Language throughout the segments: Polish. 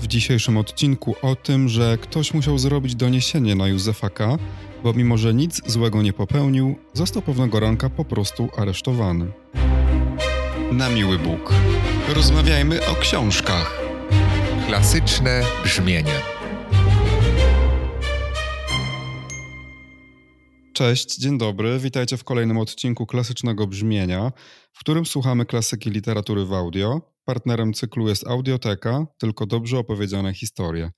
W dzisiejszym odcinku o tym, że ktoś musiał zrobić doniesienie na Józefa K., bo mimo, że nic złego nie popełnił, został pewnego ranka po prostu aresztowany. Na miły Bóg. Rozmawiajmy o książkach. Klasyczne brzmienie. Cześć, dzień dobry. Witajcie w kolejnym odcinku klasycznego brzmienia, w którym słuchamy klasyki literatury w audio. Partnerem cyklu jest Audioteka, tylko dobrze opowiedziane historie.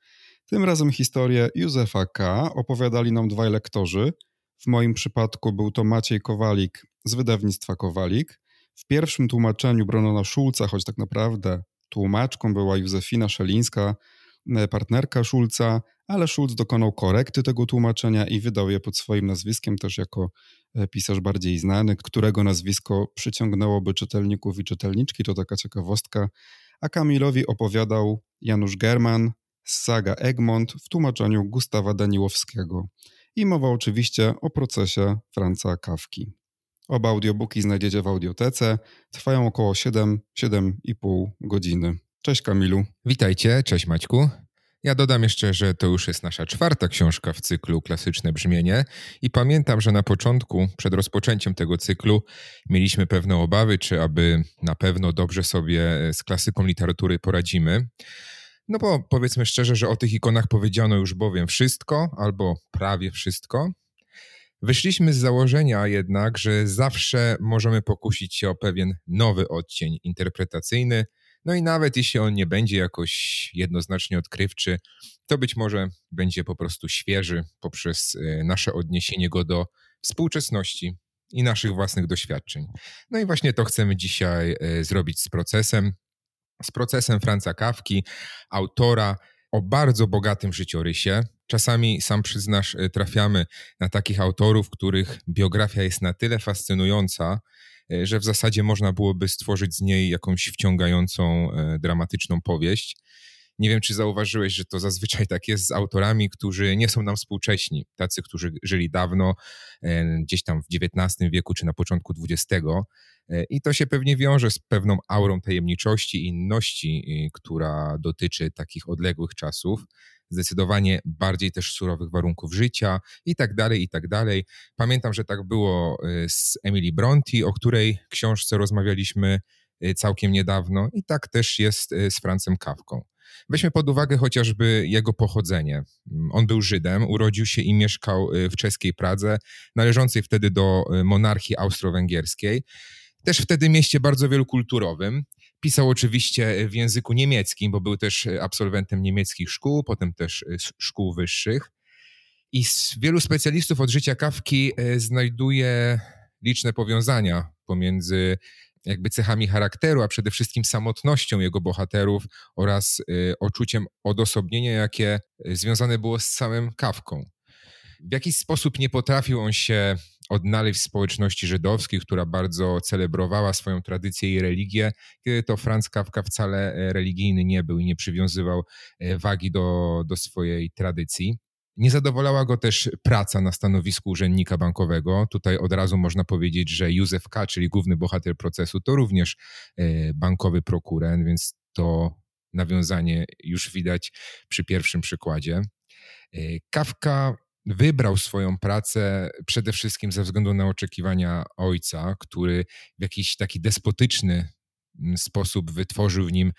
Tym razem historię Józefa K. opowiadali nam dwaj lektorzy. W moim przypadku był to Maciej Kowalik z wydawnictwa Kowalik. W pierwszym tłumaczeniu Bronona Szulca, choć tak naprawdę tłumaczką była Józefina Szelińska, e, partnerka Szulca, ale Schulz dokonał korekty tego tłumaczenia i wydał je pod swoim nazwiskiem, też jako pisarz bardziej znany, którego nazwisko przyciągnęłoby czytelników i czytelniczki, to taka ciekawostka. A Kamilowi opowiadał Janusz German z saga Egmont w tłumaczeniu Gustawa Daniłowskiego. I mowa oczywiście o procesie Franca Kawki. Oba audiobooki znajdziecie w audiotece. Trwają około 7-7,5 godziny. Cześć Kamilu. Witajcie, cześć Maćku. Ja dodam jeszcze, że to już jest nasza czwarta książka w cyklu Klasyczne Brzmienie i pamiętam, że na początku, przed rozpoczęciem tego cyklu, mieliśmy pewne obawy, czy aby na pewno dobrze sobie z klasyką literatury poradzimy. No bo powiedzmy szczerze, że o tych ikonach powiedziano już bowiem wszystko, albo prawie wszystko. Wyszliśmy z założenia jednak, że zawsze możemy pokusić się o pewien nowy odcień interpretacyjny, no i nawet jeśli on nie będzie jakoś jednoznacznie odkrywczy, to być może będzie po prostu świeży poprzez e, nasze odniesienie go do współczesności i naszych własnych doświadczeń. No i właśnie to chcemy dzisiaj e, zrobić z procesem. Z procesem Franca Kawki, autora o bardzo bogatym życiorysie. Czasami, sam przyznasz, e, trafiamy na takich autorów, których biografia jest na tyle fascynująca, że w zasadzie można byłoby stworzyć z niej jakąś wciągającą, e, dramatyczną powieść. Nie wiem, czy zauważyłeś, że to zazwyczaj tak jest z autorami, którzy nie są nam współcześni, tacy, którzy żyli dawno, e, gdzieś tam w XIX wieku czy na początku XX. I to się pewnie wiąże z pewną aurą tajemniczości i inności, która dotyczy takich odległych czasów zdecydowanie bardziej też surowych warunków życia i tak dalej, i tak dalej. Pamiętam, że tak było z Emily Bronte, o której książce rozmawialiśmy całkiem niedawno i tak też jest z Francem Kawką. Weźmy pod uwagę chociażby jego pochodzenie. On był Żydem, urodził się i mieszkał w czeskiej Pradze, należącej wtedy do monarchii austro-węgierskiej. Też wtedy mieście bardzo wielokulturowym. Pisał oczywiście w języku niemieckim, bo był też absolwentem niemieckich szkół, potem też szkół wyższych. I wielu specjalistów od życia Kawki znajduje liczne powiązania pomiędzy jakby cechami charakteru, a przede wszystkim samotnością jego bohaterów oraz e, odczuciem odosobnienia, jakie związane było z samym Kawką. W jakiś sposób nie potrafił on się odnaleźć w społeczności żydowskiej, która bardzo celebrowała swoją tradycję i religię, kiedy to Franz Kafka wcale e, religijny nie był i nie przywiązywał e, wagi do, do swojej tradycji. Nie zadowalała go też praca na stanowisku urzędnika bankowego. Tutaj od razu można powiedzieć, że Józef K., czyli główny bohater procesu, to również e, bankowy prokurent, więc to nawiązanie już widać przy pierwszym przykładzie. Kawka wybrał swoją pracę przede wszystkim ze względu na oczekiwania ojca, który w jakiś taki despotyczny mm, sposób wytworzył w nim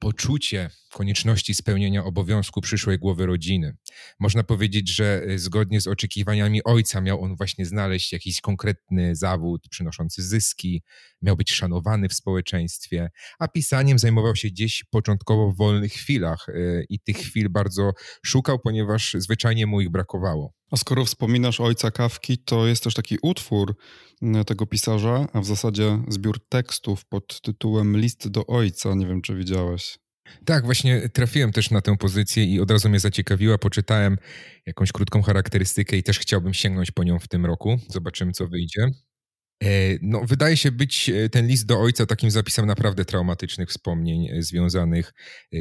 poczucie konieczności spełnienia obowiązku przyszłej głowy rodziny. Można powiedzieć, że y, zgodnie z oczekiwaniami ojca miał on właśnie znaleźć jakiś konkretny zawód przynoszący zyski, miał być szanowany w społeczeństwie, a pisaniem zajmował się gdzieś początkowo w wolnych chwilach y, i tych chwil bardzo szukał, ponieważ zwyczajnie mu ich brakowało. A skoro wspominasz ojca Kawki, to jest też taki utwór mm, tego pisarza, a w zasadzie zbiór tekstów pod tytułem List do ojca. Nie wiem, czy widziałeś. Tak, właśnie trafiłem też na tę pozycję i od razu mnie zaciekawiła. Poczytałem jakąś krótką charakterystykę i też chciałbym sięgnąć po nią w tym roku. Zobaczymy, co wyjdzie. E, no, wydaje się być e, ten list do ojca takim zapisem naprawdę traumatycznych wspomnień e, związanych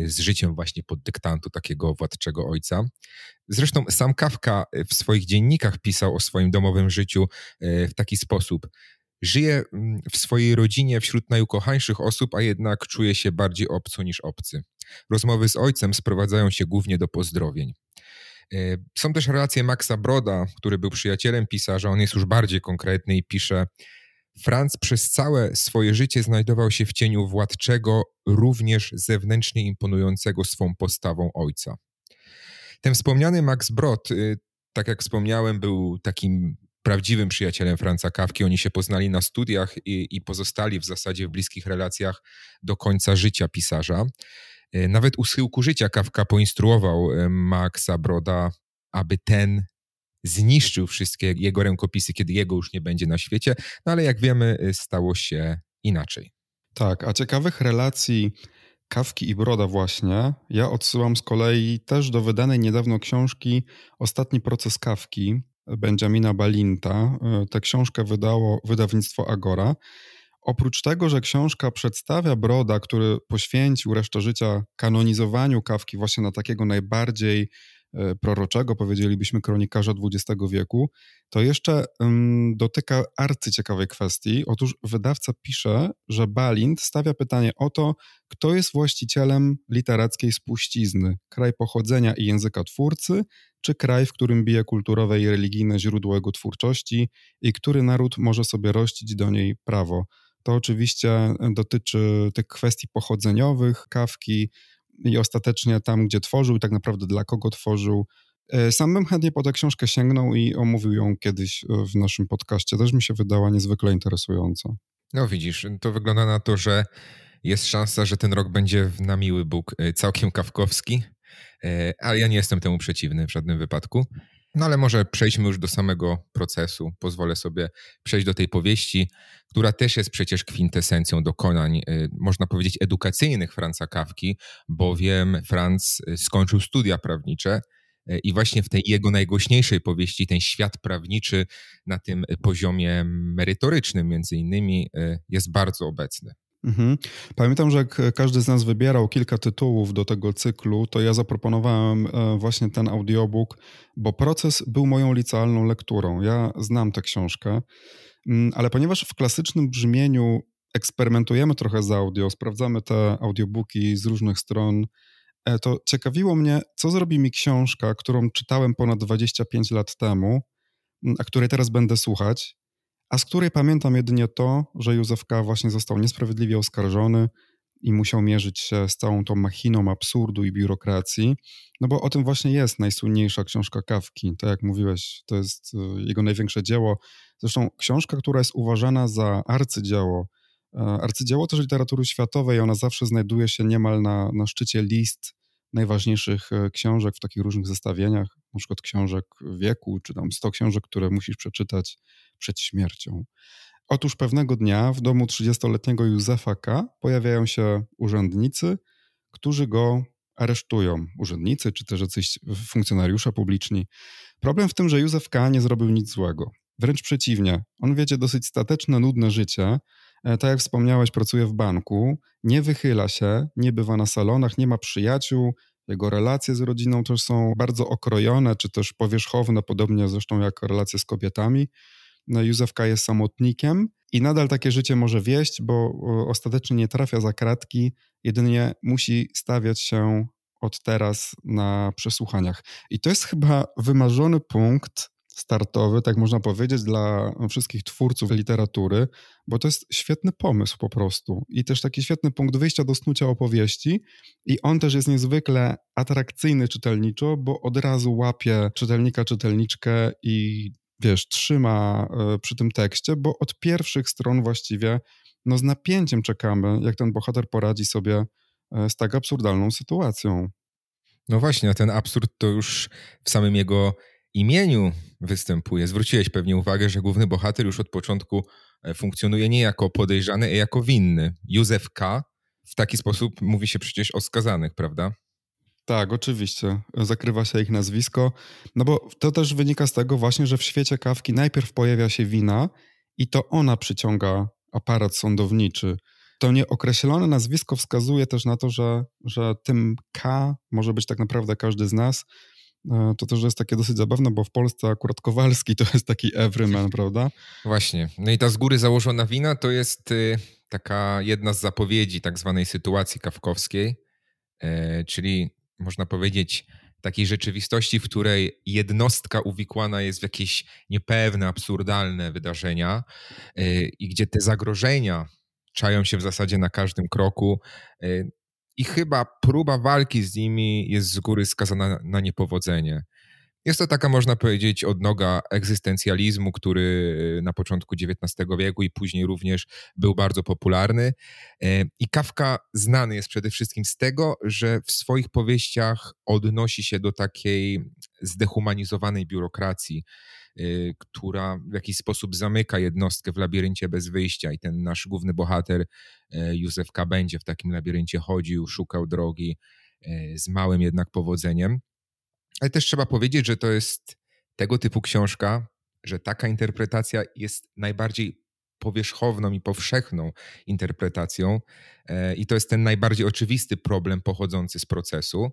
z życiem właśnie pod dyktantu takiego władczego ojca. Zresztą sam Kafka w swoich dziennikach pisał o swoim domowym życiu w taki sposób. Żyje mm, w swojej rodzinie wśród najukochańszych osób, a jednak czuje się bardziej obco niż obcy. Rozmowy z ojcem sprowadzają się głównie do pozdrowień. E, są też relacje Maxa Broda, który był przyjacielem pisarza. On jest już bardziej konkretny i pisze: Franz przez całe swoje życie znajdował się w cieniu władczego, również zewnętrznie imponującego swą postawą ojca. Ten wspomniany Max Brod, y, tak jak wspomniałem, był takim prawdziwym przyjacielem Franca Kawki. Oni się poznali na studiach i, i pozostali w zasadzie w bliskich relacjach do końca życia pisarza. Y, nawet u schyłku życia Kawka poinstruował y, Maxa Broda, aby ten zniszczył wszystkie jego rękopisy, kiedy jego już nie będzie na świecie, no ale jak wiemy, stało się inaczej. Tak, a ciekawych relacji Kawki i Broda właśnie, ja odsyłam z kolei też do wydanej niedawno książki Ostatni proces Kawki Benjamina Balinta. Tę książkę wydało wydawnictwo Agora. Oprócz tego, że książka przedstawia Broda, który poświęcił resztę życia kanonizowaniu Kawki właśnie na takiego najbardziej E, proroczego, powiedzielibyśmy kronikarza XX wieku, to jeszcze um, dotyka arcyciekawej kwestii. Otóż wydawca pisze, że Balint stawia pytanie o to, kto jest właścicielem literackiej spuścizny, kraj pochodzenia i języka twórcy, czy kraj, w którym bije kulturowe i religijne źródło jego twórczości i który naród może sobie rościć do niej prawo. To oczywiście dotyczy tych kwestii pochodzeniowych, kawki, i ostatecznie tam, gdzie tworzył i tak naprawdę dla kogo tworzył. E, sam bym chętnie po tę książkę sięgnął i omówił ją kiedyś e, w naszym podcaście. Też mi się wydała niezwykle interesująca. No widzisz, to wygląda na to, że jest szansa, że ten rok będzie na miły Bóg e, całkiem kawkowski, ale ja nie jestem temu przeciwny w żadnym wypadku. No ale może przejdźmy już do samego procesu. Pozwolę sobie przejść do tej powieści, która też jest przecież kwintesencją dokonań, y, można powiedzieć, edukacyjnych Franca Kawki, bowiem Franz y, skończył studia prawnicze y, i właśnie w tej jego najgłośniejszej powieści, ten świat prawniczy na tym poziomie merytorycznym między innymi jest bardzo obecny. Mhm. Pamiętam, że jak każdy z nas wybierał kilka tytułów do tego cyklu, to ja zaproponowałem e, właśnie ten audiobook, bo proces był moją licealną lekturą. Ja znam tę książkę, mm, ale ponieważ w klasycznym brzmieniu eksperymentujemy trochę z audio, sprawdzamy te audiobooki z różnych stron, e, to ciekawiło mnie, co zrobi mi książka, którą czytałem ponad 25 lat temu, mm, a której teraz będę słuchać, a z której pamiętam jedynie to, że Józef K. właśnie został niesprawiedliwie oskarżony i musiał mierzyć się z całą tą machiną absurdu i biurokracji, no bo o tym właśnie jest najsłynniejsza książka Kawki. Tak jak mówiłeś, to jest y, jego największe dzieło. Zresztą książka, która jest uważana za arcydzieło, e, arcydzieło też literatury światowej, ona zawsze znajduje się niemal na, na szczycie list najważniejszych e, książek w takich różnych zestawieniach, na przykład książek wieku, czy tam 100 książek, które musisz przeczytać przed śmiercią. Otóż pewnego dnia w domu 30-letniego Józefa K. pojawiają się urzędnicy, którzy go aresztują. Urzędnicy, czy też jacyś funkcjonariusze publiczni. Problem w tym, że Józef K. nie zrobił nic złego. Wręcz przeciwnie, on wiedzie dosyć stateczne, nudne życie. E, tak jak wspomniałeś, pracuje w banku, nie wychyla się, nie bywa na salonach, nie ma przyjaciół, jego relacje z rodziną też są bardzo okrojone, czy też powierzchowne, podobnie zresztą jak relacje z kobietami. No, Józefka jest samotnikiem i nadal takie życie może wieść, bo ostatecznie nie trafia za kratki, jedynie musi stawiać się od teraz na przesłuchaniach. I to jest chyba wymarzony punkt startowy, tak można powiedzieć, dla wszystkich twórców literatury, bo to jest świetny pomysł po prostu i też taki świetny punkt wyjścia do snucia opowieści i on też jest niezwykle atrakcyjny czytelniczo, bo od razu łapie czytelnika, czytelniczkę i wiesz, trzyma e, przy tym tekście, bo od pierwszych stron właściwie no z napięciem czekamy, jak ten bohater poradzi sobie e, z tak absurdalną sytuacją. No właśnie, a ten absurd to już w samym jego imieniu występuje. Zwróciłeś pewnie uwagę, że główny bohater już od początku e, funkcjonuje nie jako podejrzany, a jako winny. Józef K. W taki sposób mówi się przecież o skazanych, prawda? Tak, oczywiście. Zakrywa się ich nazwisko. No bo to też wynika z tego właśnie, że w świecie kawki najpierw pojawia się wina i to ona przyciąga aparat sądowniczy. To nieokreślone nazwisko wskazuje też na to, że, że tym K może być tak naprawdę każdy z nas, to też jest takie dosyć zabawne, bo w Polsce akurat Kowalski to jest taki everyman, prawda? Właśnie. No i ta z góry założona wina to jest y, taka jedna z zapowiedzi tak zwanej sytuacji kawkowskiej, e, czyli można powiedzieć takiej rzeczywistości, w której jednostka uwikłana jest w jakieś niepewne, absurdalne wydarzenia e, i gdzie te zagrożenia czają się w zasadzie na każdym kroku. E, I chyba próba walki z nimi jest z góry skazana na niepowodzenie. Jest to taka, można powiedzieć, odnoga egzystencjalizmu, który na początku XIX wieku i później również był bardzo popularny. E, I Kafka znany jest przede wszystkim z tego, że w swoich powieściach odnosi się do takiej zdehumanizowanej biurokracji, e, która w jakiś sposób zamyka jednostkę w labiryncie bez wyjścia. I ten nasz główny bohater, e, Józef K. będzie w takim labiryncie chodził, szukał drogi z małym jednak powodzeniem. Ale też trzeba powiedzieć, że to jest tego typu książka, że taka interpretacja jest najbardziej powierzchowną i powszechną interpretacją, i to jest ten najbardziej oczywisty problem pochodzący z procesu.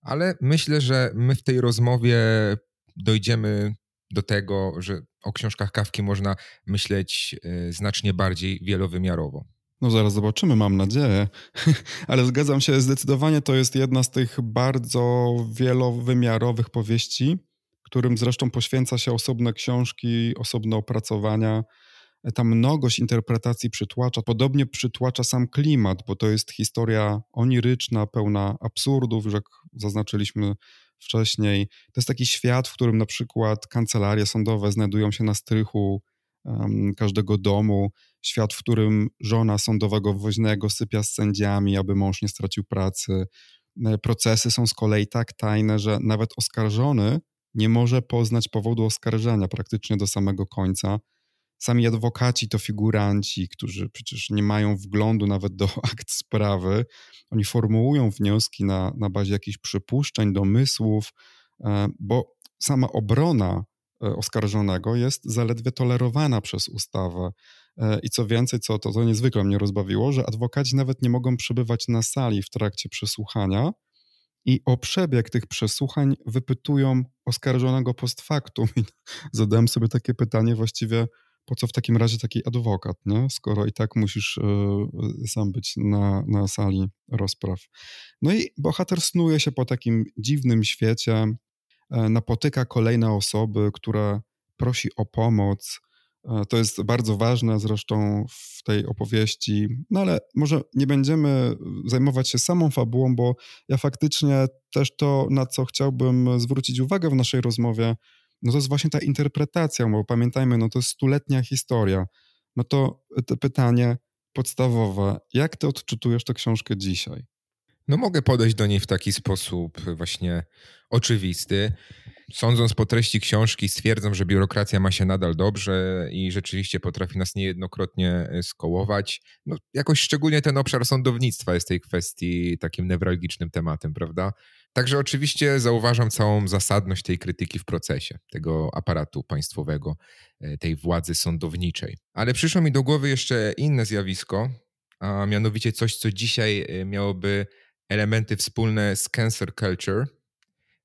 Ale myślę, że my w tej rozmowie dojdziemy do tego, że o książkach Kawki można myśleć e, znacznie bardziej wielowymiarowo. No zaraz zobaczymy, mam nadzieję. Ale zgadzam się, zdecydowanie to jest jedna z tych bardzo wielowymiarowych powieści, którym zresztą poświęca się osobne książki, osobne opracowania. Ta mnogość interpretacji przytłacza. Podobnie przytłacza sam klimat, bo to jest historia oniryczna, pełna absurdów, jak zaznaczyliśmy wcześniej. To jest taki świat, w którym na przykład kancelarie sądowe znajdują się na strychu um, każdego domu świat, w którym żona sądowego woźnego sypia z sędziami, aby mąż nie stracił pracy. E, procesy są z kolei tak tajne, że nawet oskarżony nie może poznać powodu oskarżenia praktycznie do samego końca. Sami adwokaci to figuranci, którzy przecież nie mają wglądu nawet do akt sprawy. Oni formułują wnioski na, na bazie jakichś przypuszczeń, domysłów, e, bo sama obrona e, oskarżonego jest zaledwie tolerowana przez ustawę. E, I co więcej, co to, to niezwykle mnie rozbawiło, że adwokaci nawet nie mogą przebywać na sali w trakcie przesłuchania i o przebieg tych przesłuchań wypytują oskarżonego post factum. I zadałem sobie takie pytanie właściwie, po co w takim razie taki adwokat, nie? skoro i tak musisz y, sam być na, na sali rozpraw. No i bohater snuje się po takim dziwnym świecie, y, napotyka kolejne osoby, które prosi o pomoc, E, to jest bardzo ważne zresztą w tej opowieści, no ale może nie będziemy zajmować się samą fabułą, bo ja faktycznie też to, na co chciałbym zwrócić uwagę w naszej rozmowie, no to jest właśnie ta interpretacja, bo pamiętajmy, no to jest stuletnia historia. No to to pytanie podstawowe, jak ty odczytujesz tę książkę dzisiaj? No mogę podejść do niej w taki sposób właśnie oczywisty. Sądząc po treści książki, stwierdzam, że biurokracja ma się nadal dobrze i rzeczywiście potrafi nas niejednokrotnie e, skołować. No, jakoś szczególnie ten obszar sądownictwa jest tej kwestii takim newralgicznym tematem, prawda? Także oczywiście zauważam całą zasadność tej krytyki w procesie, tego aparatu państwowego, e, tej władzy sądowniczej. Ale przyszło mi do głowy jeszcze inne zjawisko, a mianowicie coś, co dzisiaj e, miałoby elementy wspólne z cancer culture,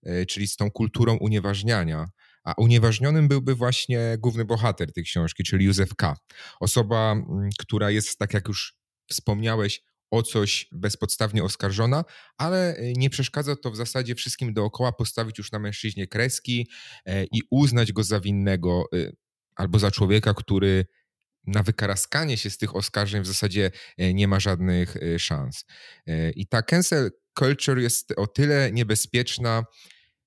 e, czyli z tą kulturą unieważniania. A unieważnionym byłby właśnie główny bohater tej książki, czyli Józef K. Osoba, która jest, tak jak już wspomniałeś, o coś bezpodstawnie oskarżona, ale e, nie przeszkadza to w zasadzie wszystkim dookoła postawić już na mężczyźnie kreski e, i uznać go za winnego albo za człowieka, który na wykaraskanie się z tych oskarżeń w zasadzie e, nie ma żadnych szans. I ta cancel culture jest o tyle niebezpieczna,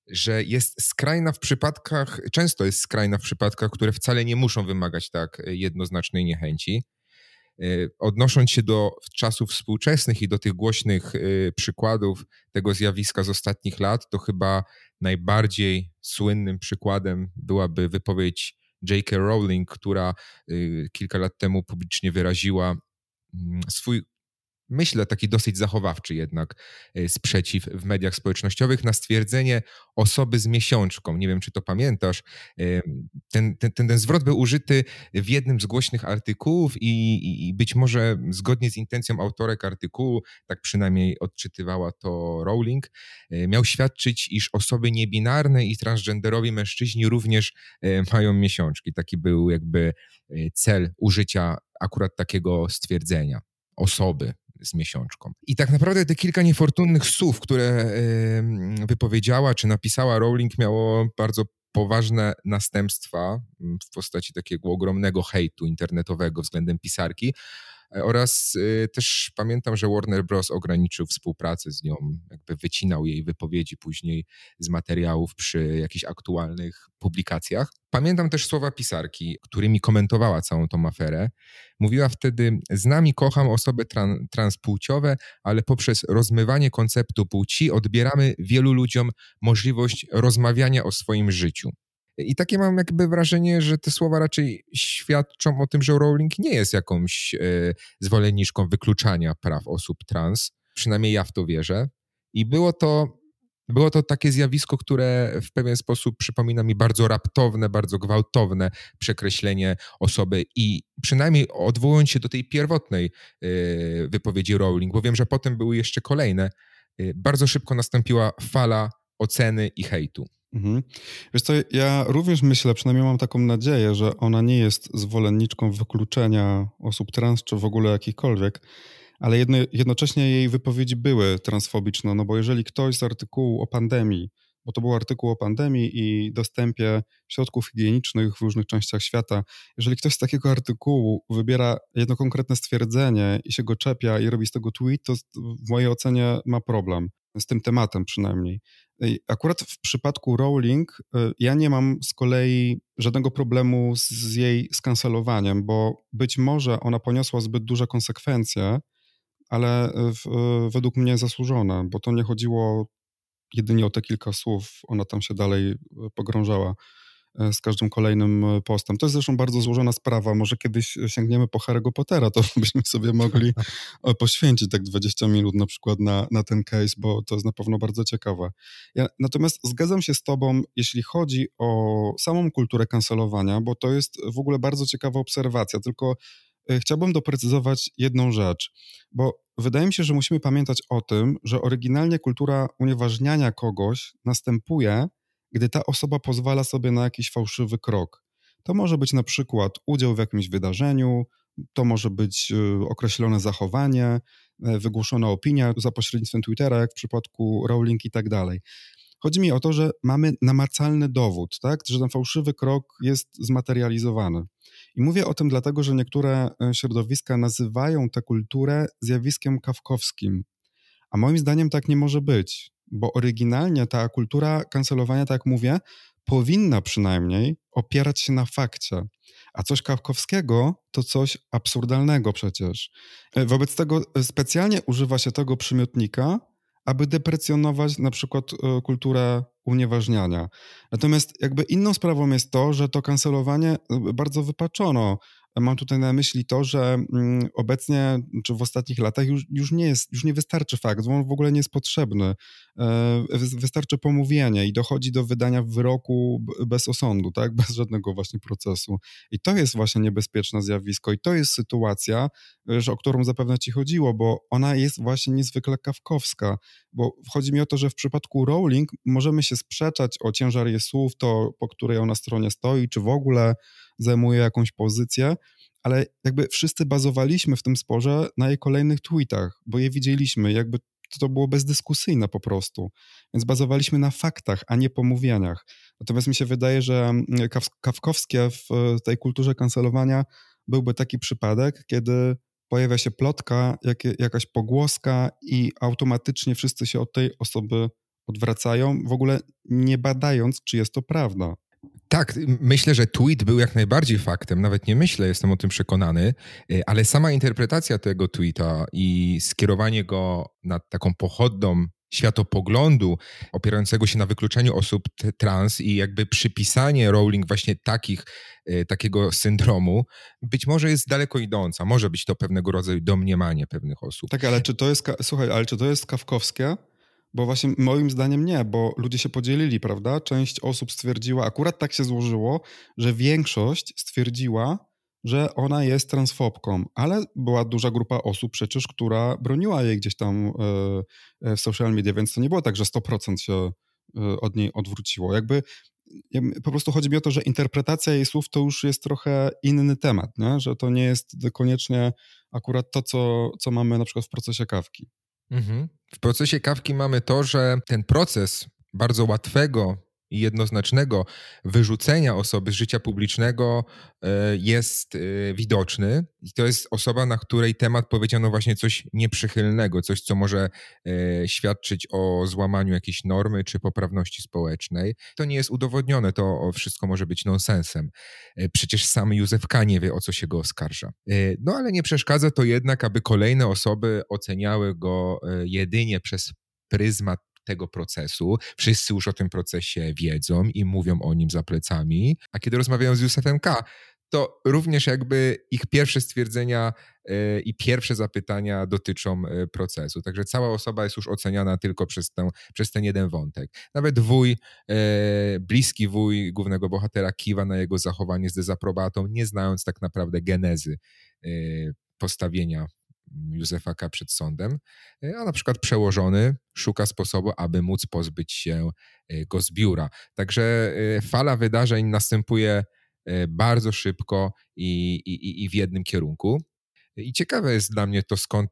że jest skrajna w przypadkach, często jest skrajna w przypadkach, które wcale nie muszą wymagać tak jednoznacznej niechęci. Odnosząc się do czasów współczesnych i do tych głośnych przykładów tego zjawiska z ostatnich lat, to chyba najbardziej słynnym przykładem byłaby wypowiedź J.K. Rowling, która y, kilka lat temu publicznie wyraziła mm, swój myślę, taki dosyć zachowawczy jednak e, sprzeciw w mediach społecznościowych na stwierdzenie osoby z miesiączką. Nie wiem, czy to pamiętasz. E, ten, ten, ten, zwrot był użyty w jednym z głośnych artykułów i, i być może zgodnie z intencją autorek artykułu, tak przynajmniej odczytywała to Rowling, e, miał świadczyć, iż osoby niebinarne i transgenderowi mężczyźni również mają miesiączki. Taki był jakby cel użycia akurat takiego stwierdzenia osoby z miesiączką. I tak naprawdę te kilka niefortunnych słów, które wypowiedziała czy napisała Rowling, miało bardzo poważne następstwa w postaci takiego ogromnego hejtu internetowego względem pisarki, oraz y, też pamiętam, że Warner Bros. ograniczył współpracę z nią, jakby wycinał jej wypowiedzi później z materiałów przy jakichś aktualnych publikacjach. Pamiętam też słowa pisarki, którymi komentowała całą tą aferę. Mówiła wtedy: Znam i kocham osoby tran transpłciowe, ale poprzez rozmywanie konceptu płci odbieramy wielu ludziom możliwość rozmawiania o swoim życiu. I takie mam jakby wrażenie, że te słowa raczej świadczą o tym, że Rowling nie jest jakąś e, zwolenniczką wykluczania praw osób trans. Przynajmniej ja w to wierzę. I było to, było to takie zjawisko, które w pewien sposób przypomina mi bardzo raptowne, bardzo gwałtowne przekreślenie osoby i przynajmniej odwołując się do tej pierwotnej e, wypowiedzi Rowling, bo wiem, że potem były jeszcze kolejne, e, bardzo szybko nastąpiła fala oceny i hejtu. Mhm. Wiesz co, ja również myślę, przynajmniej mam taką nadzieję, że ona nie jest zwolenniczką wykluczenia osób trans, czy w ogóle jakichkolwiek, ale jedno, jednocześnie jej wypowiedzi były transfobiczne, no bo jeżeli ktoś z artykułu o pandemii, bo to był artykuł o pandemii i dostępie środków higienicznych w różnych częściach świata, jeżeli ktoś z takiego artykułu wybiera jedno konkretne stwierdzenie i się go czepia i robi z tego tweet, to w mojej ocenie ma problem z tym tematem przynajmniej. Akurat w przypadku Rowling y, ja nie mam z kolei żadnego problemu z jej skancelowaniem, bo być może ona poniosła zbyt duże konsekwencje, ale w, y, według mnie zasłużone, bo to nie chodziło jedynie o te kilka słów, ona tam się dalej y, pogrążała. E, z każdym kolejnym e, postem. To jest zresztą bardzo złożona sprawa. Może kiedyś sięgniemy po Harry'ego Pottera, to byśmy sobie mogli e, poświęcić tak 20 minut na przykład na, na ten case, bo to jest na pewno bardzo ciekawe. Ja, natomiast zgadzam się z tobą, jeśli chodzi o samą kulturę kancelowania, bo to jest w ogóle bardzo ciekawa obserwacja, tylko chciałbym doprecyzować jedną rzecz, bo wydaje mi się, że musimy pamiętać o tym, że oryginalnie kultura unieważniania kogoś następuje gdy ta osoba pozwala sobie na jakiś fałszywy krok. To może być na przykład udział w jakimś wydarzeniu, to może być y, określone zachowanie, e, wygłoszona opinia za pośrednictwem Twittera, jak w przypadku Rowling i tak dalej. Chodzi mi o to, że mamy namacalny dowód, tak, że ten fałszywy krok jest zmaterializowany. I mówię o tym dlatego, że niektóre e, środowiska nazywają tę kulturę zjawiskiem kawkowskim. A moim zdaniem tak nie może być bo oryginalnie ta kultura kancelowania, tak jak mówię, powinna przynajmniej opierać się na fakcie. A coś Kawkowskiego to coś absurdalnego przecież. E, wobec tego e, specjalnie używa się tego przymiotnika, aby deprecjonować na przykład e, kulturę unieważniania. Natomiast jakby inną sprawą jest to, że to kancelowanie bardzo wypaczono Mam tutaj na myśli to, że mm, obecnie, czy w ostatnich latach już, już, nie, jest, już nie wystarczy fakt, on w ogóle nie jest potrzebny. E, wystarczy pomówienie i dochodzi do wydania wyroku bez osądu, tak? bez żadnego właśnie procesu. I to jest właśnie niebezpieczne zjawisko i to jest sytuacja, że, o którą zapewne ci chodziło, bo ona jest właśnie niezwykle kawkowska, bo chodzi mi o to, że w przypadku Rowling możemy się sprzeczać o ciężar słów, to po której ona stronie stoi, czy w ogóle zajmuje jakąś pozycję, ale jakby wszyscy bazowaliśmy w tym sporze na jej kolejnych tweetach, bo je widzieliśmy, jakby to było bezdyskusyjne po prostu. Więc bazowaliśmy na faktach, a nie pomówieniach. Natomiast mi się wydaje, że mm, kawkowskie w tej kulturze kancelowania byłby taki przypadek, kiedy pojawia się plotka, jak, jakaś pogłoska i automatycznie wszyscy się od tej osoby odwracają, w ogóle nie badając, czy jest to prawda. Tak, myślę, że tweet był jak najbardziej faktem, nawet nie myślę, jestem o tym przekonany, y, ale sama interpretacja tego tweeta i skierowanie go nad taką pochodną światopoglądu opierającego się na wykluczeniu osób trans i jakby przypisanie Rowling właśnie takich, y, takiego syndromu być może jest daleko idąca. Może być to pewnego rodzaju domniemanie pewnych osób. Tak, ale czy to jest, słuchaj, ale czy to jest kawkowskie? Bo właśnie moim zdaniem nie, bo ludzie się podzielili, prawda? Część osób stwierdziła, akurat tak się złożyło, że większość stwierdziła, że ona jest transfobką, ale była duża grupa osób przecież, która broniła jej gdzieś tam e, e, w social media, więc to nie było tak, że 100% się e, od niej odwróciło. Jakby po prostu chodzi mi o to, że interpretacja jej słów to już jest trochę inny temat, nie? że to nie jest koniecznie akurat to, co, co mamy na przykład w procesie kawki. Mhm. W procesie kawki mamy to, że ten proces bardzo łatwego i jednoznacznego wyrzucenia osoby z życia publicznego e, jest e, widoczny. I to jest osoba, na której temat powiedziano właśnie coś nieprzychylnego, coś, co może e, świadczyć o złamaniu jakiejś normy czy poprawności społecznej. To nie jest udowodnione, to wszystko może być nonsensem. Przecież sam Józef K. nie wie, o co się go oskarża. No ale nie przeszkadza to jednak, aby kolejne osoby oceniały go jedynie przez pryzmat tego procesu. Wszyscy już o tym procesie wiedzą i mówią o nim za plecami. A kiedy rozmawiają z Józefem K., to również jakby ich pierwsze stwierdzenia yy, i pierwsze zapytania dotyczą yy, procesu. Także cała osoba jest już oceniana tylko przez, tę, przez ten jeden wątek. Nawet wuj, yy, bliski wuj głównego bohatera kiwa na jego zachowanie z dezaprobatą, nie znając tak naprawdę genezy postawienia Józefa K. przed sądem, e, a na przykład przełożony szuka sposobu, aby móc pozbyć się e, go z biura. Także e, fala wydarzeń następuje bardzo szybko i, i, i w jednym kierunku. I ciekawe jest dla mnie to, skąd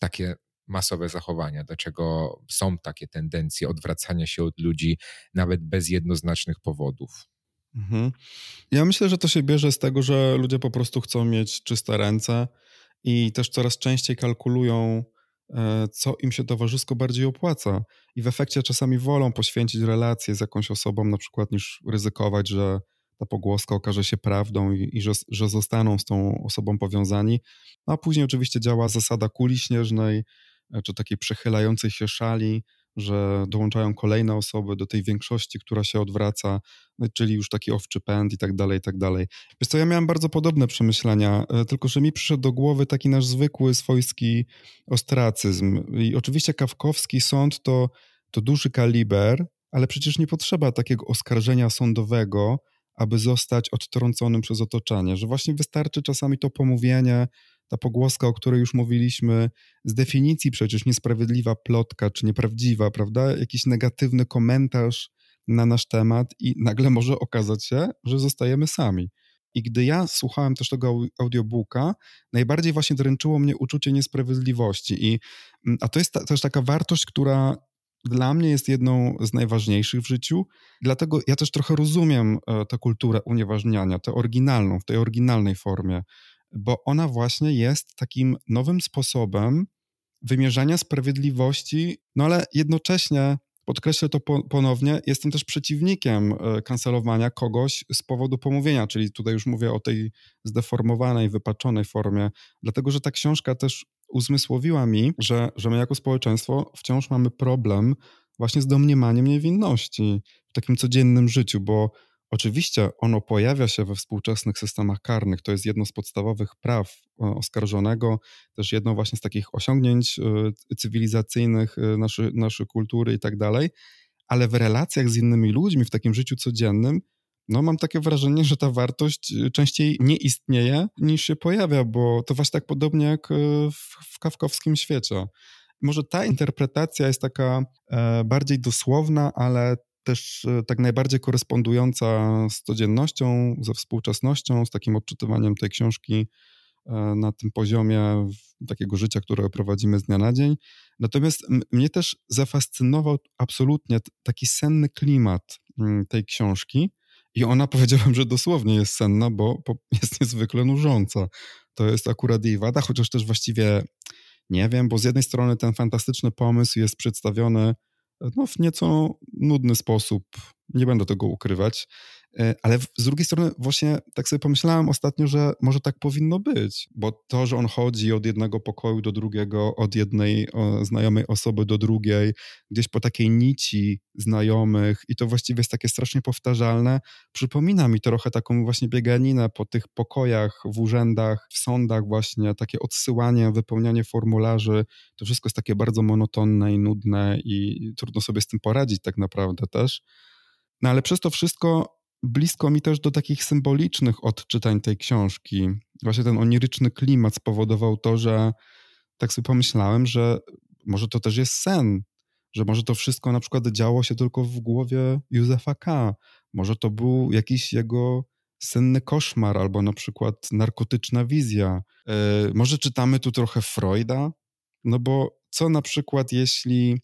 takie masowe zachowania, dlaczego są takie tendencje odwracania się od ludzi nawet bez jednoznacznych powodów. Mhm. Ja myślę, że to się bierze z tego, że ludzie po prostu chcą mieć czyste ręce i też coraz częściej kalkulują, e, co im się towarzysko bardziej opłaca. I w efekcie czasami wolą poświęcić relację z jakąś osobą, na przykład, niż ryzykować, że ta pogłoska okaże się prawdą i, i że, że zostaną z tą osobą powiązani. No, a później oczywiście działa zasada kuli śnieżnej, e, czy takiej przechylającej się szali, że dołączają kolejne osoby do tej większości, która się odwraca, no, czyli już taki owczy pęd i tak dalej, i tak dalej. Wiesz co, ja miałem bardzo podobne przemyślenia, e, tylko że mi przyszedł do głowy taki nasz zwykły, swojski ostracyzm. I oczywiście kawkowski sąd to, to duży kaliber, ale przecież nie potrzeba takiego oskarżenia sądowego, aby zostać odtrąconym przez otoczenie, że właśnie wystarczy czasami to pomówienie, ta pogłoska, o której już mówiliśmy, z definicji przecież niesprawiedliwa plotka czy nieprawdziwa, prawda? Jakiś negatywny komentarz na nasz temat i nagle może okazać się, że zostajemy sami. I gdy ja słuchałem też tego audiobooka, najbardziej właśnie dręczyło mnie uczucie niesprawiedliwości. I, mm, a to jest ta, też taka wartość, która dla mnie jest jedną z najważniejszych w życiu. Dlatego ja też trochę rozumiem e, tę kulturę unieważniania, tę oryginalną, w tej oryginalnej formie bo ona właśnie jest takim nowym sposobem wymierzania sprawiedliwości, no ale jednocześnie podkreślę to ponownie, jestem też przeciwnikiem e, kancelowania kogoś z powodu pomówienia, czyli tutaj już mówię o tej zdeformowanej, wypaczonej formie, dlatego że ta książka też uzmysłowiła mi, że, że my jako społeczeństwo wciąż mamy problem właśnie z domniemaniem niewinności w takim codziennym życiu, bo Oczywiście ono pojawia się we współczesnych systemach karnych. To jest jedno z podstawowych praw e, oskarżonego, też jedno właśnie z takich osiągnięć e, cywilizacyjnych e, naszej, kultury i tak dalej, ale w relacjach z innymi ludźmi, w takim życiu codziennym, no mam takie wrażenie, że ta wartość częściej nie istnieje niż się pojawia, bo to właśnie tak podobnie jak w, w kawkowskim świecie. Może ta interpretacja jest taka bardziej dosłowna, ale też e, tak najbardziej korespondująca z codziennością, ze współczesnością, z takim odczytywaniem tej książki e, na tym poziomie takiego życia, które prowadzimy z dnia na dzień. Natomiast mnie też zafascynował absolutnie taki senny klimat mm, tej książki. I ona powiedziałem, że dosłownie jest senna, bo jest niezwykle nużąca. To jest akurat jej wada, chociaż też właściwie nie wiem, bo z jednej strony ten fantastyczny pomysł jest przedstawiony no, w nieco nudny sposób. Nie będę tego ukrywać. E, ale z drugiej strony właśnie tak sobie pomyślałem ostatnio, że może tak powinno być, bo to, że on chodzi od jednego pokoju do drugiego, od jednej znajomej osoby do drugiej, gdzieś po takiej nici znajomych i to właściwie jest takie strasznie powtarzalne, przypomina mi trochę taką właśnie bieganinę po tych pokojach w urzędach, w sądach właśnie, takie odsyłanie, wypełnianie formularzy, to wszystko jest takie bardzo monotonne i nudne i trudno sobie z tym poradzić tak naprawdę też. No ale przez to wszystko blisko mi też do takich symbolicznych odczytań tej książki. Właśnie ten oniryczny klimat spowodował to, że tak sobie pomyślałem, że może to też jest sen, że może to wszystko na przykład działo się tylko w głowie Józefa K. Może to był jakiś jego senny koszmar albo na przykład narkotyczna wizja. Yy, może czytamy tu trochę Freuda, no bo co na przykład jeśli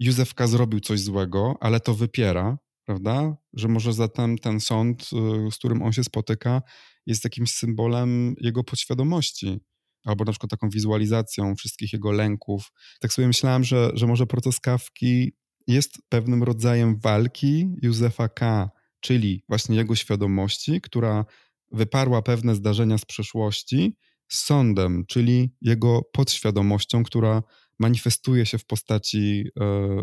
Józef K. zrobił coś złego, ale to wypiera, prawda? Że może zatem ten sąd, y, z którym on się spotyka, jest jakimś symbolem jego podświadomości, albo na przykład taką wizualizacją wszystkich jego lęków. Tak sobie myślałem, że, że może proces Kawki jest pewnym rodzajem walki Józefa K., czyli właśnie jego świadomości, która wyparła pewne zdarzenia z przeszłości, z sądem, czyli jego podświadomością, która manifestuje się w postaci y,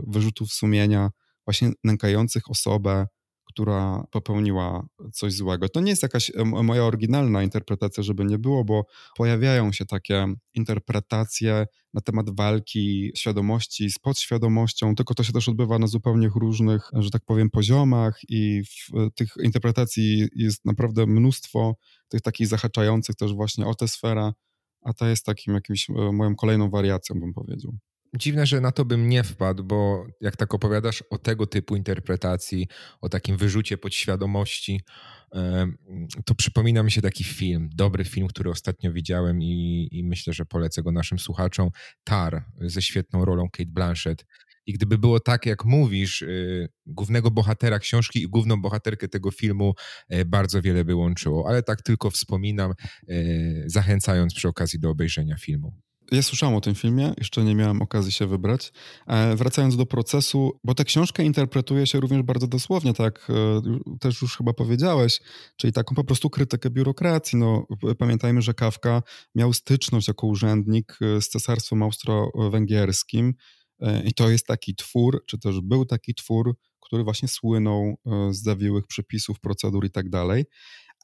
wyrzutów sumienia właśnie nękających osobę, która popełniła coś złego. To nie jest jakaś moja oryginalna interpretacja, żeby nie było, bo pojawiają się takie interpretacje na temat walki świadomości z podświadomością, tylko to się też odbywa na zupełnie różnych, że tak powiem, poziomach i tych interpretacji jest naprawdę mnóstwo, tych takich zahaczających też właśnie o tę sferę, a ta jest takim jakimś e, moją kolejną wariacją, bym powiedział. Dziwne, że na to bym nie wpadł, bo jak tak opowiadasz o tego typu interpretacji, o takim wyrzucie podświadomości, to przypomina mi się taki film, dobry film, który ostatnio widziałem i, i myślę, że polecę go naszym słuchaczom. Tar ze świetną rolą Kate Blanchett. I gdyby było tak, jak mówisz, y, głównego bohatera książki i główną bohaterkę tego filmu e, bardzo wiele by łączyło, ale tak tylko wspominam, e, zachęcając przy okazji do obejrzenia filmu. Ja słyszałem o tym filmie, jeszcze nie miałem okazji się wybrać. E, wracając do procesu, bo tę książkę interpretuje się również bardzo dosłownie, tak e, też już chyba powiedziałeś, czyli taką po prostu krytykę biurokracji. No, pamiętajmy, że Kawka miał styczność jako urzędnik e, z cesarstwem austro-węgierskim i to jest taki twór, czy też był taki twór, który właśnie słynął z zawiłych przepisów, procedur i tak dalej.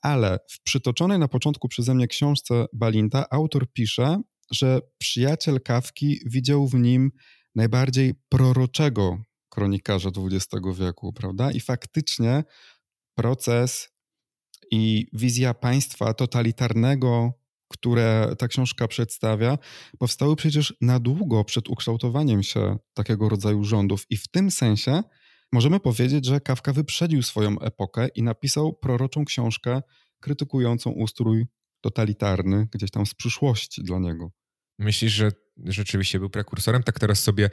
Ale w przytoczonej na początku przeze mnie książce Balinta autor pisze, że przyjaciel Kawki widział w nim najbardziej proroczego kronikarza XX wieku, prawda? I faktycznie proces i wizja państwa totalitarnego, które ta książka przedstawia, powstały przecież na długo przed ukształtowaniem się takiego rodzaju rządów. I w tym sensie możemy powiedzieć, że Kawka wyprzedził swoją epokę i napisał proroczą książkę krytykującą ustrój totalitarny gdzieś tam z przyszłości dla niego. Myślisz, że rzeczywiście był prekursorem? Tak teraz sobie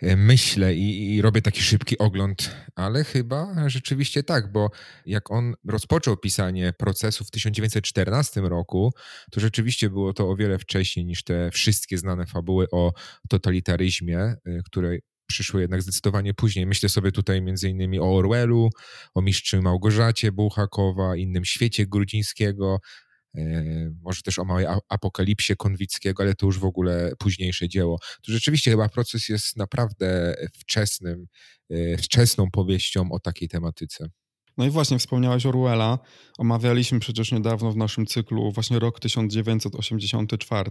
e, myślę i, i, robię taki szybki ogląd, ale chyba rzeczywiście tak, bo jak on rozpoczął pisanie procesu w 1914 roku, to rzeczywiście było to o wiele wcześniej niż te wszystkie znane fabuły o totalitaryzmie, e, które przyszły jednak zdecydowanie później. Myślę sobie tutaj innymi o Orwellu, o mistrzu Małgorzacie Bułhakowa, innym świecie Grudzińskiego, może też o małej apokalipsie Konwickiego, ale to już w ogóle późniejsze dzieło. To rzeczywiście chyba proces jest naprawdę wczesnym, e, wczesną powieścią o takiej tematyce. No i właśnie wspomniałeś Orwella. Omawialiśmy przecież niedawno w naszym cyklu właśnie rok 1984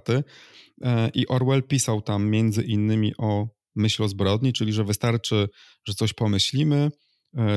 e, i Orwell pisał tam między innymi o myśl o zbrodni, czyli że wystarczy, że coś pomyślimy,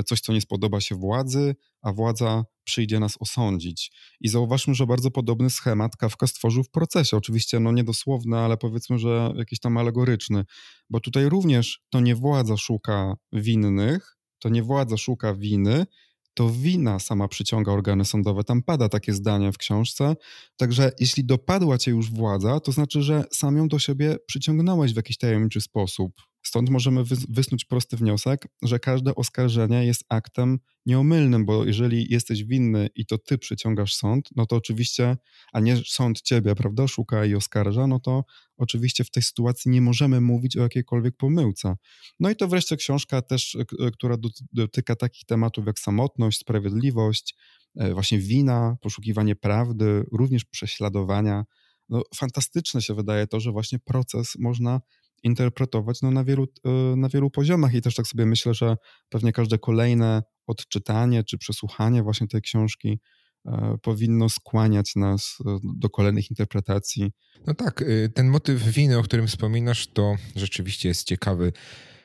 coś, co nie spodoba się władzy, a władza przyjdzie nas osądzić. I zauważmy, że bardzo podobny schemat Kafka stworzył w procesie. Oczywiście no niedosłowny, ale powiedzmy, że jakiś tam alegoryczny, bo tutaj również to nie władza szuka winnych, to nie władza szuka winy, to wina sama przyciąga organy sądowe. Tam pada takie zdanie w książce. Także jeśli dopadła cię już władza, to znaczy, że sam ją do siebie przyciągnąłeś w jakiś tajemniczy sposób Stąd możemy wysnuć prosty wniosek, że każde oskarżenie jest aktem nieomylnym, bo jeżeli jesteś winny i to ty przyciągasz sąd, no to oczywiście, a nie sąd ciebie, prawda, szuka i oskarża, no to oczywiście w tej sytuacji nie możemy mówić o jakiejkolwiek pomyłce. No i to wreszcie książka też, która dotyka takich tematów jak samotność, sprawiedliwość, e, właśnie wina, poszukiwanie prawdy, również prześladowania. No, fantastyczne się wydaje to, że właśnie proces można interpretować no, na, wielu, e, na wielu poziomach i też tak sobie myślę, że pewnie każde kolejne odczytanie czy przesłuchanie właśnie tej książki e, powinno skłaniać nas e, do kolejnych interpretacji. No tak, y, ten motyw winy, o którym wspominasz, to rzeczywiście jest ciekawy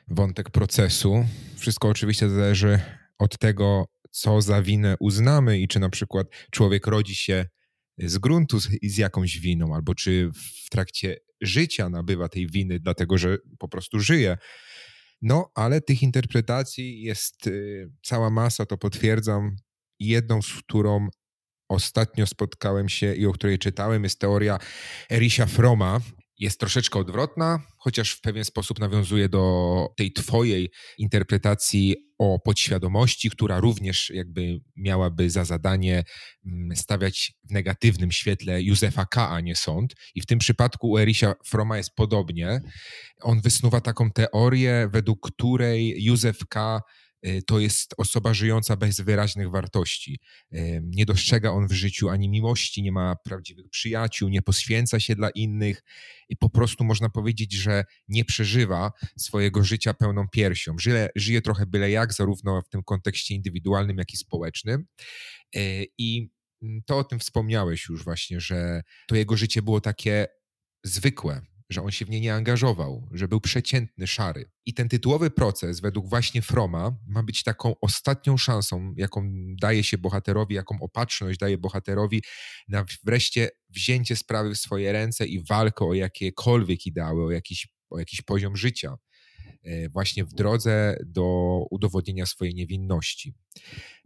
wątek procesu. Wszystko oczywiście zależy od tego, co za winę uznamy i czy na przykład człowiek rodzi się z gruntu z, z jakąś winą, albo czy w trakcie życia nabywa tej winy, dlatego że po prostu żyje. No, ale tych interpretacji jest y, cała masa, to potwierdzam. Jedną, z którą ostatnio spotkałem się i o której czytałem, jest teoria Erisia Froma, jest troszeczkę odwrotna, chociaż w pewien sposób nawiązuje do tej twojej interpretacji o podświadomości, która również jakby miałaby za zadanie mm, stawiać w negatywnym świetle Józefa K., a nie sąd. I w tym przypadku u Erisia Froma jest podobnie. On wysnuwa taką teorię, według której Józef K to jest osoba żyjąca bez wyraźnych wartości. Y, nie dostrzega on w życiu ani miłości, nie ma prawdziwych przyjaciół, nie poświęca się dla innych i po prostu można powiedzieć, że nie przeżywa swojego życia pełną piersią. Żyje, żyje trochę byle jak, zarówno w tym kontekście indywidualnym, jak i społecznym. Y, I mm, to o tym wspomniałeś już właśnie, że to jego życie było takie zwykłe, że on się w nie nie angażował, że był przeciętny, szary. I ten tytułowy proces, według właśnie Froma, ma być taką ostatnią szansą, jaką daje się bohaterowi, jaką opatrzność daje bohaterowi na wreszcie wzięcie sprawy w swoje ręce i walkę o jakiekolwiek ideały, o jakiś, o jakiś poziom życia. E, właśnie w drodze do udowodnienia swojej niewinności.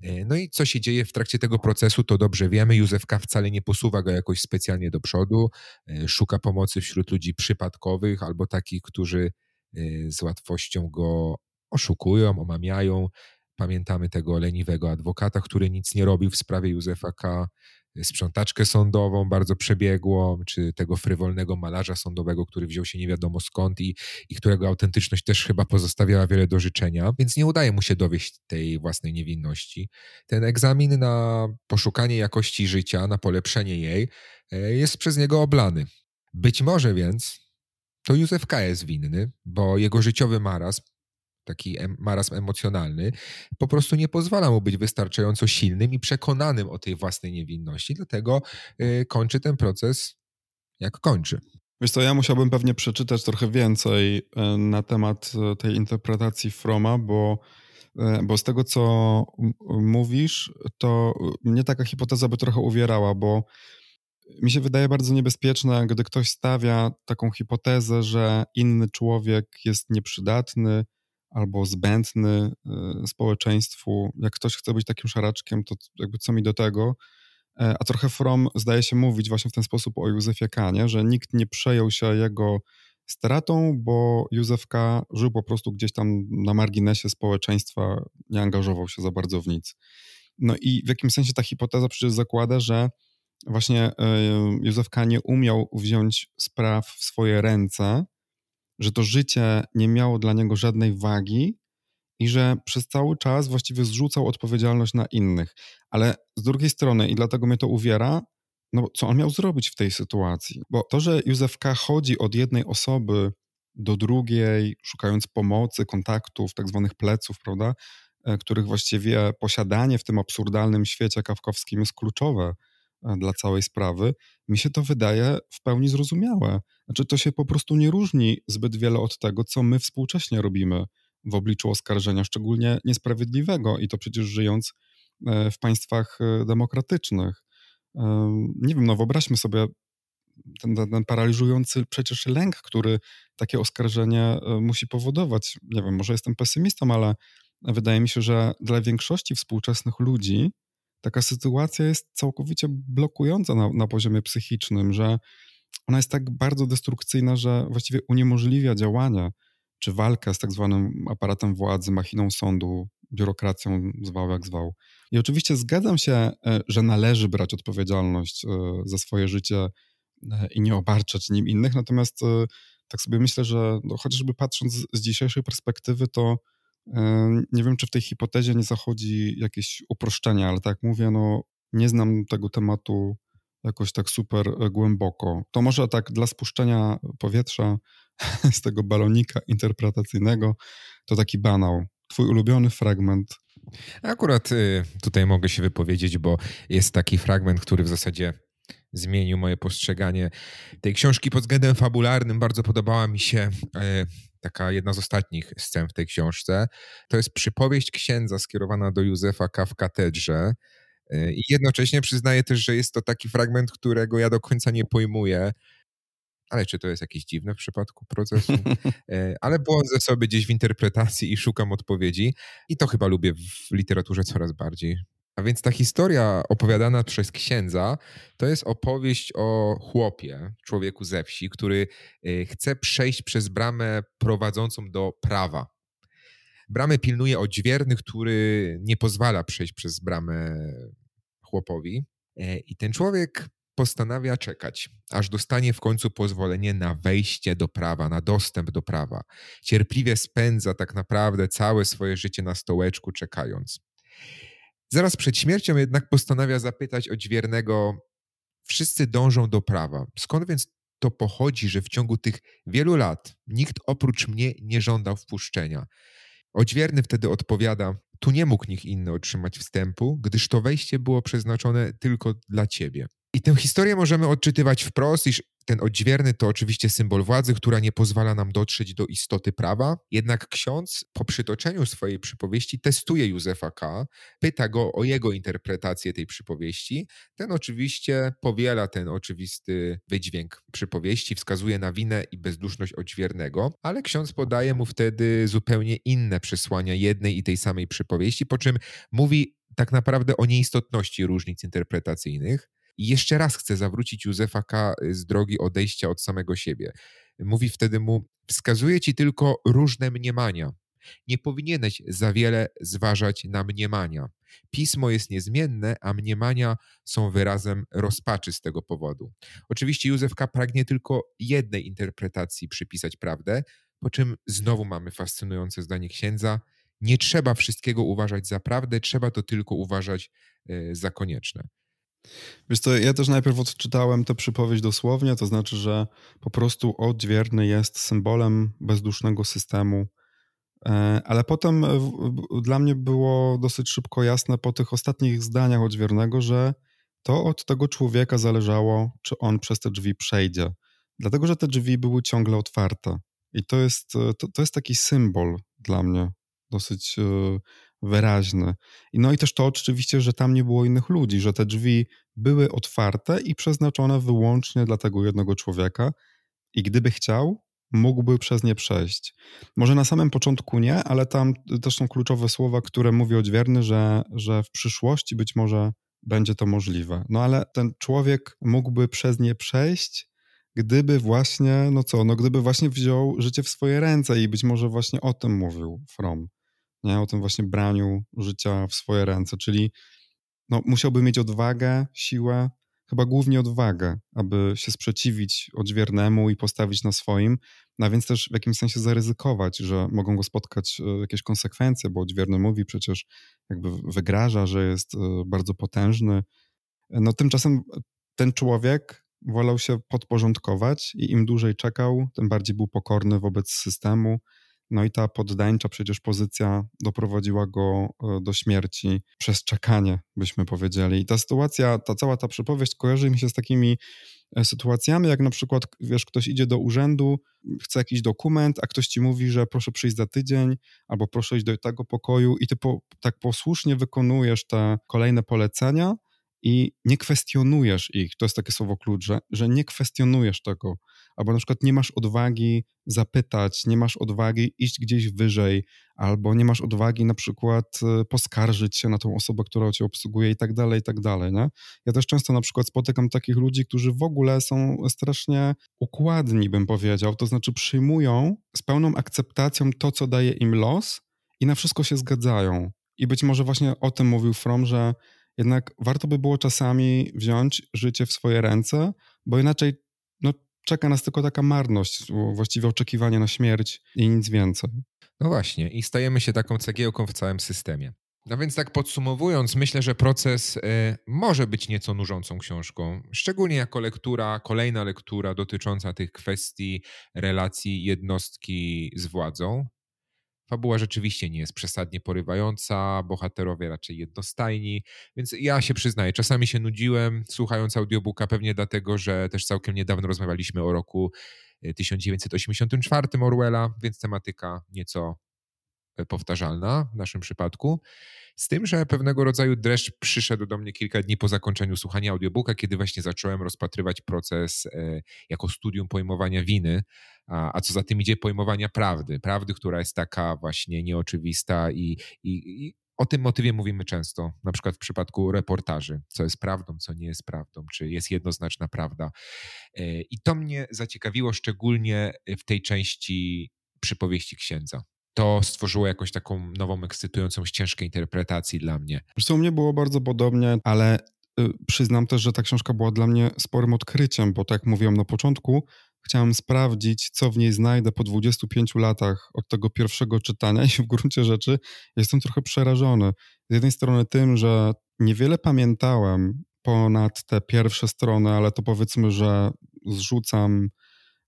E, no i co się dzieje w trakcie tego procesu, to dobrze wiemy. Józefka wcale nie posuwa go jakoś specjalnie do przodu, e, szuka pomocy wśród ludzi przypadkowych albo takich, którzy z łatwością go oszukują, omamiają. Pamiętamy tego leniwego adwokata, który nic nie robił w sprawie Józefa K., sprzątaczkę sądową bardzo przebiegłą, czy tego frywolnego malarza sądowego, który wziął się nie wiadomo skąd i, i którego autentyczność też chyba pozostawiała wiele do życzenia, więc nie udaje mu się dowieść tej własnej niewinności. Ten egzamin na poszukanie jakości życia, na polepszenie jej e, jest przez niego oblany. Być może więc to Józef K. jest winny, bo jego życiowy marazm taki marazm emocjonalny, po prostu nie pozwala mu być wystarczająco silnym i przekonanym o tej własnej niewinności, dlatego y, kończy ten proces jak kończy. Wiesz co, ja musiałbym pewnie przeczytać trochę więcej y, na temat y, tej interpretacji Froma, bo, bo z tego, co mówisz, to mnie taka hipoteza by trochę uwierała, bo mi się wydaje bardzo niebezpieczne, gdy ktoś stawia taką hipotezę, że inny człowiek jest nieprzydatny, albo zbędny y, społeczeństwu. Jak ktoś chce być takim szaraczkiem, to jakby co mi do tego. E, a trochę From zdaje się mówić właśnie w ten sposób o Józefie Kanie, że nikt nie przejął się jego stratą, bo Józef K. żył po prostu gdzieś tam na marginesie społeczeństwa, nie angażował się za bardzo w nic. No i w jakim sensie ta hipoteza przecież zakłada, że właśnie e, Józef K. nie umiał wziąć spraw w swoje ręce, że to życie nie miało dla niego żadnej wagi i że przez cały czas właściwie zrzucał odpowiedzialność na innych. Ale z drugiej strony, i dlatego mnie to uwiera, no co on miał zrobić w tej sytuacji? Bo to, że Józef K. chodzi od jednej osoby do drugiej, szukając pomocy, kontaktów, tak zwanych pleców, prawda, e, których właściwie posiadanie w tym absurdalnym świecie kawkowskim jest kluczowe, dla całej sprawy, mi się to wydaje w pełni zrozumiałe. Znaczy, to się po prostu nie różni zbyt wiele od tego, co my współcześnie robimy w obliczu oskarżenia, szczególnie niesprawiedliwego, i to przecież żyjąc e, w państwach e, demokratycznych. Nie wiem, no wyobraźmy sobie ten, ten, paraliżujący przecież lęk, który takie oskarżenie musi powodować. Nie wiem, może jestem pesymistą, ale wydaje mi się, że dla większości współczesnych ludzi taka sytuacja jest całkowicie blokująca na, na poziomie psychicznym, że ona jest tak bardzo destrukcyjna, że właściwie uniemożliwia działanie. czy walkę z tak zwanym aparatem władzy, machiną sądu, biurokracją, zwał jak zwał. I oczywiście zgadzam się, e, że należy brać odpowiedzialność e, za swoje życie i nie obarczać nim innych, natomiast tak sobie myślę, że no, chociażby patrząc z dzisiejszej perspektywy, to nie wiem, czy w tej hipotezie nie zachodzi jakieś uproszczenie, ale tak jak mówię, no nie znam tego tematu jakoś tak super e, głęboko. To może tak dla spuszczenia powietrza z tego balonika interpretacyjnego, to taki banał. Twój ulubiony fragment. Akurat y, tutaj mogę się wypowiedzieć, bo jest taki fragment, który w zasadzie zmienił moje postrzeganie tej książki pod względem fabularnym. Bardzo podobała mi się e, taka jedna z ostatnich scen w tej książce. To jest przypowieść księdza skierowana do Józefa K. w katedrze. E, I jednocześnie przyznaję też, że jest to taki fragment, którego ja do końca nie pojmuję. Ale czy to jest jakieś dziwne w przypadku procesu? E, ale błądzę sobie gdzieś w interpretacji i szukam odpowiedzi. I to chyba lubię w literaturze coraz bardziej. A więc ta historia opowiadana przez księdza to jest opowieść o chłopie, człowieku ze wsi, który y, chce przejść przez bramę prowadzącą do prawa. Bramę pilnuje odźwierny, który nie pozwala przejść przez bramę chłopowi. E, I ten człowiek postanawia czekać, aż dostanie w końcu pozwolenie na wejście do prawa, na dostęp do prawa. Cierpliwie spędza tak naprawdę całe swoje życie na stołeczku, czekając. Zaraz przed śmiercią jednak postanawia zapytać odźwiernego, wszyscy dążą do prawa. Skąd więc to pochodzi, że w ciągu tych wielu lat nikt oprócz mnie nie żądał wpuszczenia? Odźwierny wtedy odpowiada, tu nie mógł nikt inny otrzymać wstępu, gdyż to wejście było przeznaczone tylko dla ciebie. I tę historię możemy odczytywać wprost, iż ten odźwierny to oczywiście symbol władzy, która nie pozwala nam dotrzeć do istoty prawa. Jednak ksiądz po przytoczeniu swojej przypowieści testuje Józefa K., pyta go o jego interpretację tej przypowieści. Ten oczywiście powiela ten oczywisty wydźwięk przypowieści, wskazuje na winę i bezduszność odźwiernego, ale ksiądz podaje mu wtedy zupełnie inne przesłania jednej i tej samej przypowieści, po czym mówi tak naprawdę o nieistotności różnic interpretacyjnych. I jeszcze raz chce zawrócić Józefa K. z drogi odejścia od samego siebie. Mówi wtedy mu: Wskazuje ci tylko różne mniemania. Nie powinieneś za wiele zważać na mniemania. Pismo jest niezmienne, a mniemania są wyrazem rozpaczy z tego powodu. Oczywiście Józef K. pragnie tylko jednej interpretacji przypisać prawdę, po czym znowu mamy fascynujące zdanie księdza. Nie trzeba wszystkiego uważać za prawdę, trzeba to tylko uważać e, za konieczne. Wiesz co, ja też najpierw odczytałem tę przypowieść dosłownie, to znaczy, że po prostu odźwierny jest symbolem bezdusznego systemu, e, ale potem dla mnie było dosyć szybko jasne po tych ostatnich zdaniach odźwiernego, że to od tego człowieka zależało, czy on przez te drzwi przejdzie. Dlatego, że te drzwi były ciągle otwarte. I to jest, to, to jest taki symbol dla mnie dosyć e, wyraźny. No i też to oczywiście, że tam nie było innych ludzi, że te drzwi były otwarte i przeznaczone wyłącznie dla tego jednego człowieka i gdyby chciał, mógłby przez nie przejść. Może na samym początku nie, ale tam też są kluczowe słowa, które mówi odźwierny, że, że w przyszłości być może będzie to możliwe. No ale ten człowiek mógłby przez nie przejść, gdyby właśnie, no co, no gdyby właśnie wziął życie w swoje ręce i być może właśnie o tym mówił From nie? o tym właśnie braniu życia w swoje ręce, czyli no, musiałby mieć odwagę, siłę, chyba głównie odwagę, aby się sprzeciwić odźwiernemu i postawić na swoim, no, a więc też w jakimś sensie zaryzykować, że mogą go spotkać e, jakieś konsekwencje, bo odźwierny mówi przecież, jakby wygraża, że jest e, bardzo potężny. No tymczasem ten człowiek wolał się podporządkować i im dłużej czekał, tym bardziej był pokorny wobec systemu, no i ta poddańcza przecież pozycja doprowadziła go e, do śmierci przez czekanie, byśmy powiedzieli. I ta sytuacja, ta cała ta przypowieść kojarzy mi się z takimi e, sytuacjami, jak na przykład, wiesz, ktoś idzie do urzędu, chce jakiś dokument, a ktoś ci mówi, że proszę przyjść za tydzień, albo proszę iść do tego pokoju i ty po, tak posłusznie wykonujesz te kolejne polecenia, i nie kwestionujesz ich, to jest takie słowo klucz, że, że nie kwestionujesz tego, albo na przykład nie masz odwagi zapytać, nie masz odwagi iść gdzieś wyżej, albo nie masz odwagi na przykład e, poskarżyć się na tą osobę, która cię obsługuje i tak dalej, i tak dalej, nie? Ja też często na przykład spotykam takich ludzi, którzy w ogóle są strasznie układni, bym powiedział, to znaczy przyjmują z pełną akceptacją to, co daje im los i na wszystko się zgadzają. I być może właśnie o tym mówił From, że jednak warto by było czasami wziąć życie w swoje ręce, bo inaczej no, czeka nas tylko taka marność, właściwie oczekiwanie na śmierć i nic więcej. No właśnie, i stajemy się taką cegiełką w całym systemie. No więc tak podsumowując, myślę, że proces y, może być nieco nużącą książką, szczególnie jako lektura, kolejna lektura dotycząca tych kwestii relacji jednostki z władzą. Fabuła rzeczywiście nie jest przesadnie porywająca, bohaterowie raczej jednostajni, więc ja się przyznaję, czasami się nudziłem słuchając audiobooka, pewnie dlatego, że też całkiem niedawno rozmawialiśmy o roku 1984 e, Orwella, więc tematyka nieco powtarzalna w naszym przypadku. Z tym, że pewnego rodzaju dreszcz przyszedł do mnie kilka dni po zakończeniu słuchania audiobooka, kiedy właśnie zacząłem rozpatrywać proces e, jako studium pojmowania winy, a, a co za tym idzie pojmowania prawdy. Prawdy, która jest taka właśnie nieoczywista i, i, i o tym motywie mówimy często, na przykład w przypadku reportaży, co jest prawdą, co nie jest prawdą, czy jest jednoznaczna prawda. E, I to mnie zaciekawiło szczególnie w tej części przypowieści księdza to stworzyło jakąś taką nową, ekscytującą ścieżkę interpretacji dla mnie. Zresztą mnie było bardzo podobnie, ale y, przyznam też, że ta książka była dla mnie sporym odkryciem, bo tak jak mówiłem na początku, chciałem sprawdzić, co w niej znajdę po 25 latach od tego pierwszego czytania i w gruncie rzeczy jestem trochę przerażony. Z jednej strony tym, że niewiele pamiętałem ponad te pierwsze strony, ale to powiedzmy, że zrzucam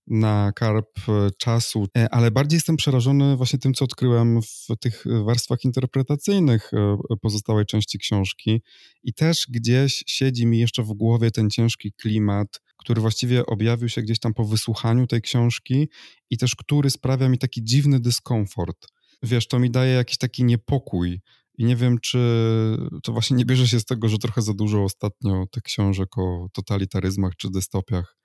na karp e, czasu, e, ale bardziej jestem przerażony właśnie tym, co odkryłem w tych warstwach interpretacyjnych e, pozostałej części książki i też gdzieś siedzi mi jeszcze w głowie ten ciężki klimat, który właściwie objawił się gdzieś tam po wysłuchaniu tej książki i też który sprawia mi taki dziwny dyskomfort. Wiesz, to mi daje jakiś taki niepokój, i nie wiem, czy to właśnie nie bierze się z tego, że trochę za dużo ostatnio tych książek o totalitaryzmach czy dystopiach E,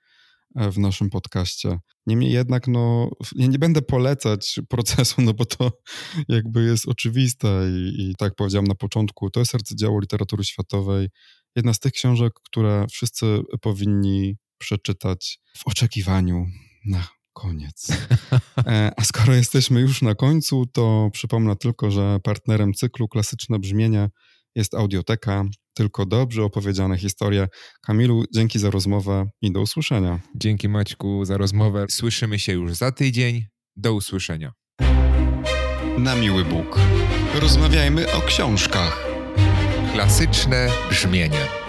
w naszym podcaście. Niemniej jednak, no, ja nie będę polecać procesu, no bo to jakby jest oczywiste i, i tak jak powiedziałem na początku, to jest arcydzieło literatury światowej. Jedna z tych książek, które wszyscy powinni przeczytać w oczekiwaniu na koniec. E, a skoro jesteśmy już na końcu, to przypomnę tylko, że partnerem cyklu Klasyczne Brzmienie jest Audioteka, tylko dobrze opowiedziane historie. Kamilu, dzięki za rozmowę i do usłyszenia. Dzięki Maćku za rozmowę. Słyszymy się już za tydzień. Do usłyszenia. Na miły Bóg. Rozmawiajmy o książkach. Klasyczne brzmienie.